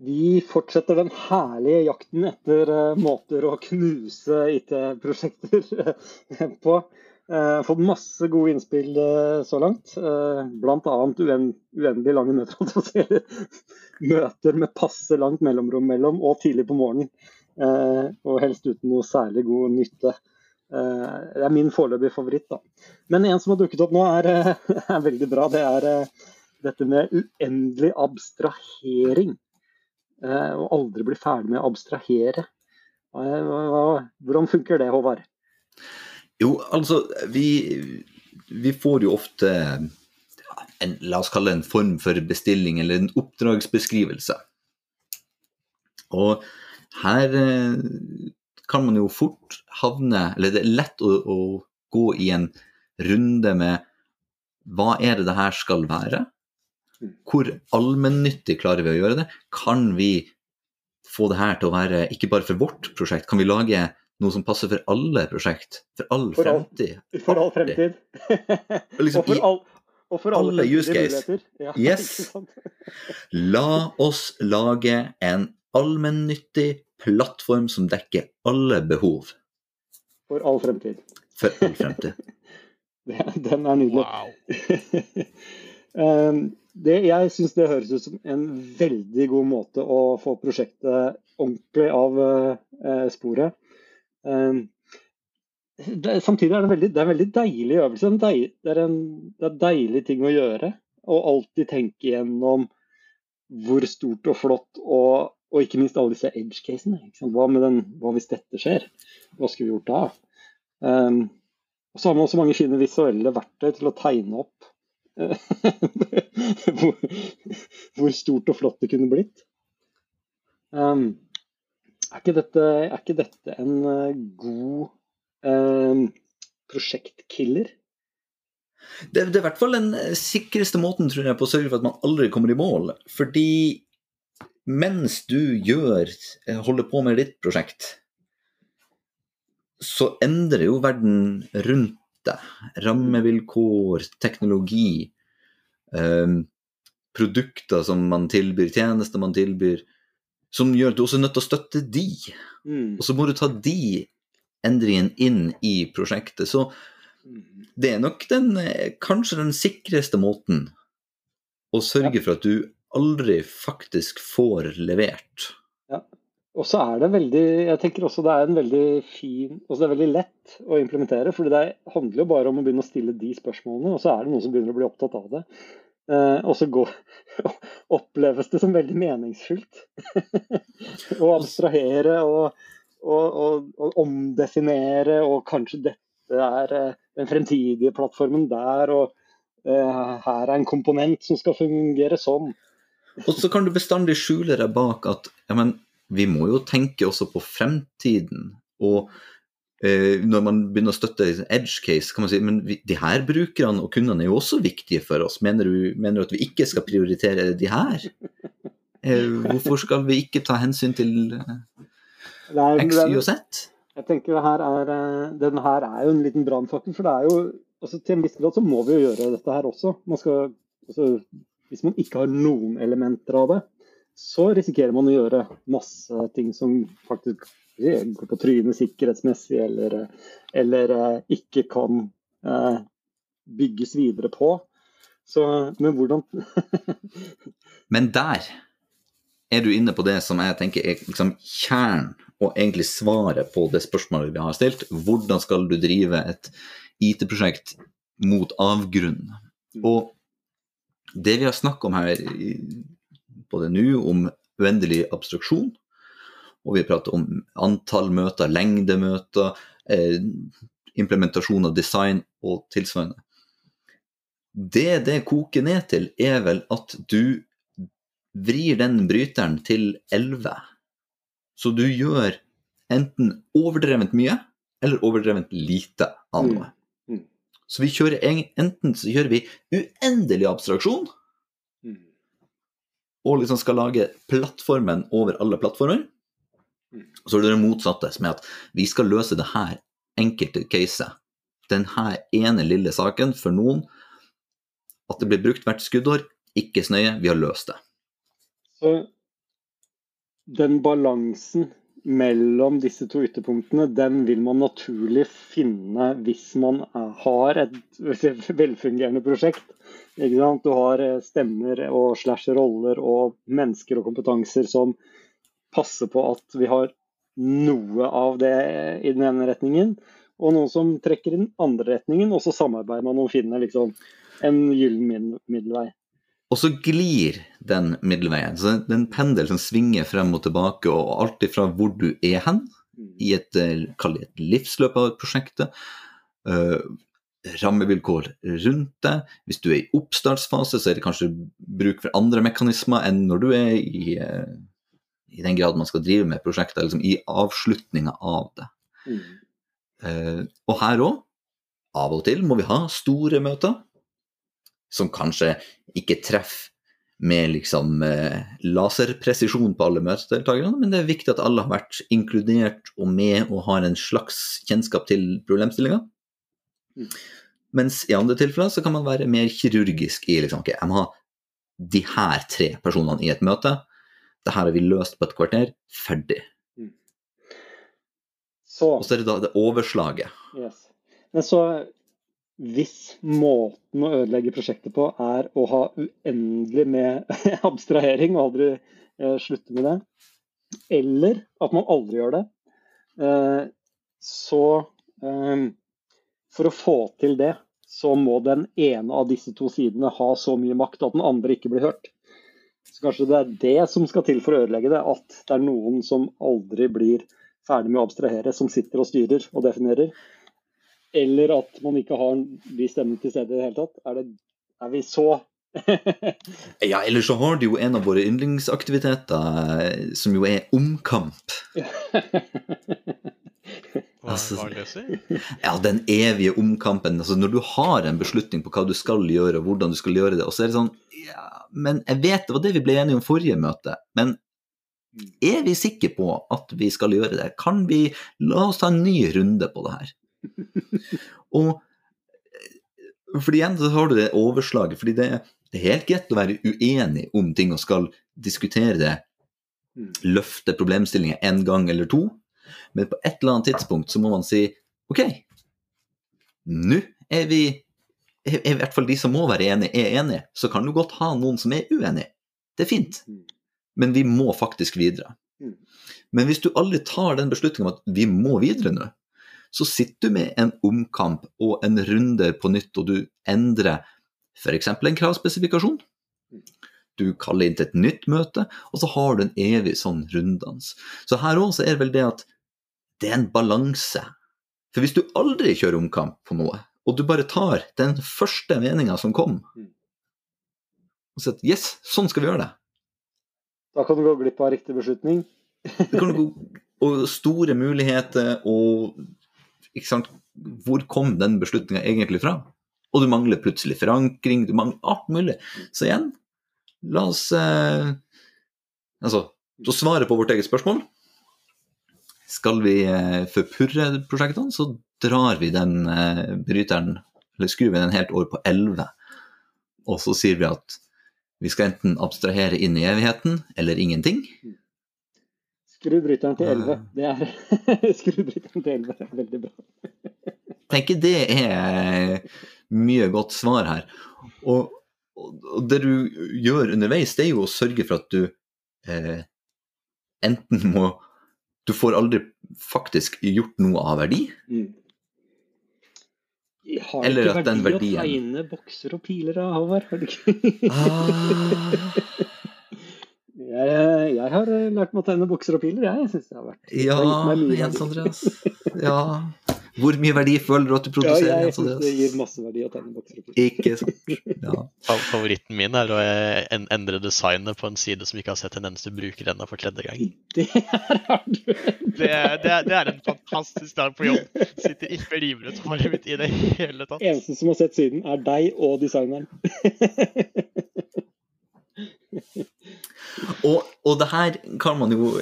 Vi fortsetter den herlige jakten etter uh, måter å knuse IT-prosjekter på. har fått masse gode innspill så langt. Bl.a. Uen, uendelig lange møter, møter med passe langt mellomrom mellom og tidlig på morgenen. og helst uten noe særlig god nytte. det er min foreløpige favoritt. da. Men en som har dukket opp nå, er, er veldig bra. Det er dette med uendelig abstrahering. Eh, og aldri bli ferdig med å abstrahere. Hvordan funker det, Håvard? Jo, altså, vi, vi får jo ofte en, la oss kalle det en form for bestilling eller en oppdragsbeskrivelse. Og her eh, kan man jo fort havne Eller det er lett å, å gå i en runde med hva er det det her skal være? Hvor allmennyttig klarer vi å gjøre det? Kan vi få det her til å være ikke bare for vårt prosjekt, kan vi lage noe som passer for alle prosjekt? For all for fremtid? All, for all fremtid. liksom, og, for all, og for alle, alle use case. Ja, yes. La oss lage en allmennyttig plattform som dekker alle behov. For all fremtid. For all fremtid. Den er nydelig. Wow. um, det, jeg syns det høres ut som en veldig god måte å få prosjektet ordentlig av eh, sporet. Eh, det, samtidig er det, veldig, det er en veldig deilig øvelse. Det er, det er en det er deilig ting å gjøre. Og alltid tenke gjennom hvor stort og flott og, og ikke minst alle disse edge-casene. Hva, hva, hvis dette skjer? Hva skulle vi gjort da? Um, og så har man også mange fine visuelle verktøy til å tegne opp hvor, hvor, stort og flott det kunne blitt. Um, er, ikke dette, er, ikke dette, en uh, god um, prosjektkiller? Det, det, er i hvert fall den eh, sikreste måten tror jeg, på å sørge for at man aldri kommer i mål. Fordi mens du gjør, eh, holder på med ditt prosjekt, så endrer jo verden rundt deg. Rammevilkår, teknologi, Um, produkter som man tilbyr, tjenester man tilbyr, som gjør at du også er nødt til å støtte de. Mm. Og så må du ta de endringene inn i prosjektet. Så mm. det er nok den, eh, kanskje den sikreste måten å sørge for at du aldri faktisk får levert. Og så er det veldig jeg tenker også det er en veldig fin, også det er veldig lett å implementere. for det handler jo bare om å begynne å stille de spørsmålene, og så er det noen som begynner å bli opptatt av det. Eh, og så går, oppleves det som veldig meningsfylt å abstrahere og, og, og, og, omdefinere, og kanskje dette er eh, den fremtidige plattformen der, og eh, her er en komponent som skal fungere sånn. Og så kan du bestandig skjule deg bak at ja, men vi må jo tenke også på fremtiden. Og eh, når man begynner å støtte edge case, kan man si men vi, de her brukerne og kundene er jo også viktige for oss. Mener du, mener du at vi ikke skal prioritere de her? Eh, hvorfor skal vi ikke ta hensyn til eh, X, Y og Z? Jeg tenker her er, eh, Den her er jo en liten brannfakkel. For det er jo altså Til en viss grad så må vi jo gjøre dette her også. Man skal, altså, hvis man ikke har noen elementer av det, så risikerer man å gjøre masse ting som faktisk går på trynet sikkerhetsmessig, eller, eller eh, ikke kan eh, bygges videre på. Så, men hvordan Men der er du inne på det som jeg tenker er liksom kjernen og egentlig svaret på det spørsmålet vi har stilt. Hvordan skal du drive et IT-prosjekt mot avgrunn? Mm. Og det vi har snakket om her på det nå, om uendelig abstraksjon. Og vi prater om antall møter, lengde møter, eh, implementasjon av design og tilsvarende. Det det koker ned til, er vel at du vrir den bryteren til 11. Så du gjør enten overdrevent mye eller overdrevent lite av noe. Mm. Mm. Så vi kjører enten så gjør vi uendelig abstraksjon, og liksom skal lage plattformen over alle plattformer. Så er det det motsatte, som er at vi skal løse det her enkelte caset. Denne ene lille saken for noen. At det blir brukt hvert skuddår, ikke snøye, vi har løst det. Så den balansen mellom disse to ytterpunktene, den vil man naturlig finne hvis man har et velfungerende prosjekt. Du har eh, stemmer og slash roller og mennesker og kompetanser som passer på at vi har noe av det i den ene retningen, og noen som trekker i den andre retningen, og så samarbeider man og finner liksom en gyllen middelvei. Og så glir den middelveien. Så det er en pendel som svinger frem og tilbake, og alt ifra hvor du er hen, i et, eh, et livsløp av prosjektet, uh, rammevilkår rundt det. Hvis du er i oppstartsfase, så er det kanskje bruk for andre mekanismer enn når du er i, uh, i den grad man skal drive med prosjekter, liksom i avslutninga av det. Mm. Uh, og her òg, av og til må vi ha store møter som kanskje ikke treffer med liksom eh, laserpresisjon på alle møtedeltakerne, men det er viktig at alle har vært inkludert og med og har en slags kjennskap til problemstillinga. Mens i andre tilfeller så kan man være mer kirurgisk i liksom, ok, jeg må ha de her tre personene i et møte. Det her har vi løst på et kvarter. Ferdig. Mm. Så, og så er det da det overslaget. Yes. Men så hvis måten å ødelegge prosjektet på er å ha uendelig med abstrahering og aldri eh, slutte med det, eller at man aldri gjør det, eh, så eh, For å få til det, så må den ene av disse to sidene ha så mye makt at den andre ikke blir hørt. Så kanskje det er det som skal til for å ødelegge det, at det er noen som aldri blir ferdig med å abstrahere, som sitter og styrer og definerer eller at man ikke har de stemmene til stede i det hele tatt? Er, det, er vi så Ja, eller så har du jo en av våre yndlingsaktiviteter, som jo er omkamp. altså, ja, den evige omkampen. Altså, når du har en beslutning på hva du skal gjøre, og hvordan du skal gjøre det, og så er det sånn ja, Men jeg vet det var det vi ble enige om forrige møte, men er vi sikre på at vi skal gjøre det? Kan vi La oss ta en ny runde på det her. og for fordi igjen så har du det overslaget. fordi det, det, er helt greit å være uenig om ting og skal diskutere det, mm. løfte problemstillinger en gang eller to, men på et eller annet tidspunkt så må man si OK, nå er vi er i hvert fall de som må være enige, er enige. Så kan du godt ha noen som er uenige. Det er fint. Mm. Men vi må faktisk videre. Mm. Men hvis du aldri tar den beslutningen om at vi må videre nå, så sitter du med en omkamp og en runde på nytt, og du endrer f.eks. en kravspesifikasjon. Du kaller inn til et nytt møte, og så har du en evig sånn runddans. Så her òg er det vel det at det er en balanse. For hvis du aldri kjører omkamp på noe, og du bare tar den første meninga som kom, og sier at yes, sånn skal vi gjøre det. Da kan du gå glipp av riktig beslutning. gå, og store muligheter og hvor kom den beslutninga egentlig fra? Og du mangler plutselig forankring, du mangler alt mulig. Så igjen, la oss eh, Altså, så svaret på vårt eget spørsmål Skal vi eh, forpurre prosjektene, så drar vi den eh, bryteren, eller skrur vi den helt over på 11. Og så sier vi at vi skal enten abstrahere inn i evigheten eller ingenting. Skru bryteren til 11. Det er Skrubryteren til 11 er veldig bra. Jeg tenker det er mye godt svar her. Og, og det du gjør underveis, det er jo å sørge for at du eh, enten må Du får aldri faktisk gjort noe av verdi. Mm. Har Eller ikke verdi verdien... å tegne bokser og piler av, Håvard? Har du ikke? ah. Jeg, jeg, har eh, lært meg å tegne bokser og piler, jeg. syns det har vært Ja, Jens Andreas. Ja. Hvor mye verdi føler du at du produserer? Ja, jeg syns det gir masse verdi å tegne bukser og. Ikke sant. Ja. Favoritten min er å endre designet på en side som ikke har sett en eneste bruker ennå for tredje gang. Det er, det, det, det er en fantastisk dag på jobb. Sitter ikke og river ut håret mitt i det hele tatt. Eneste som har sett siden, er deg og designeren. og, og, det her kan man jo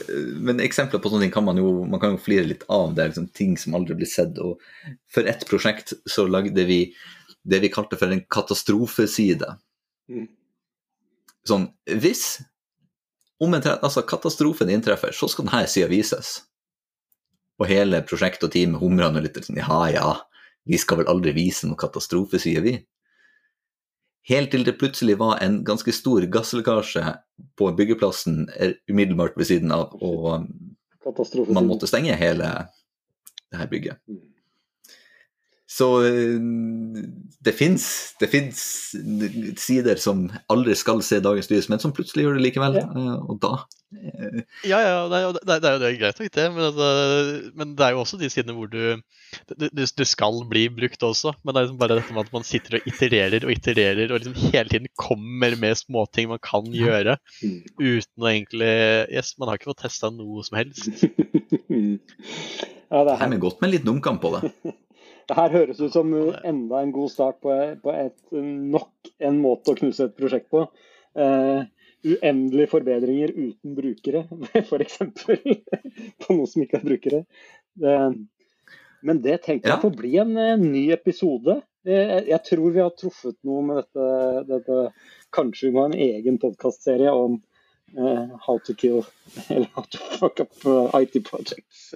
Men eksempler på sånne ting kan man jo man kan jo flire litt av. Det er liksom ting som aldri blir sett. Og for ett prosjekt så lagde vi det vi kalte for en katastrofeside. Mm. Sånn hvis om en altså, katastrofen inntreffer, så skal denne sida vises. Og hele prosjektet og teamet humrer og litt sånn ja ja, vi skal vel aldri vise noen katastrofeside, vi. Helt til det plutselig var en ganske stor gasslekkasje på byggeplassen umiddelbart ved siden av, og man måtte stenge hele det her bygget. Mm. Så eh, det fins sider som aldri skal se dagens lys, men som plutselig gjør det likevel. Ja. Eh, og da eh, Ja, ja, det, er, det er jo det er greit nok, det. Men, altså, men, det er jo også de sidene hvor du det, du skal bli brukt også. Men det er liksom bare dette med at man sitter og itererer og itererer og liksom hele tiden kommer med småting man kan gjøre uten å egentlig Yes, man har ikke fått testa noe som helst. ja, det er godt med litt dumkamp på det. Det her høres ut som enda en god start på, på et, nok en måte å knuse et prosjekt på. Uh, uendelige forbedringer uten brukere, f.eks. på noe som ikke er brukere. Uh, men det tenker jeg får bli en, uh, ny episode. Jeg, tror vi har truffet noe med dette. dette. Kanskje vi må ha en egen podkastserie om how to kill eller how to fuck up IT projects.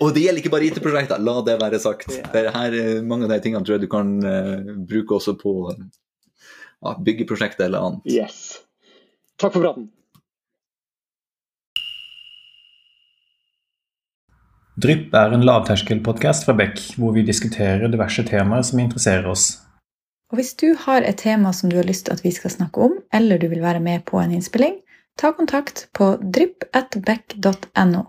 Og det gjelder ikke bare IT-prosjekter, la det være sagt. Det her, mange av de tingene tror jeg du kan uh, bruke også på uh, byggeprosjekter eller annet. Yes. Takk for praten. Drypp er en lavterskelpodkast fra Beck, hvor vi diskuterer diverse temaer som interesserer oss. Og Hvis du har et tema som du har lyst til at vi skal snakke om, eller du vil være med på en innspilling, ta kontakt på drypp.beck.no.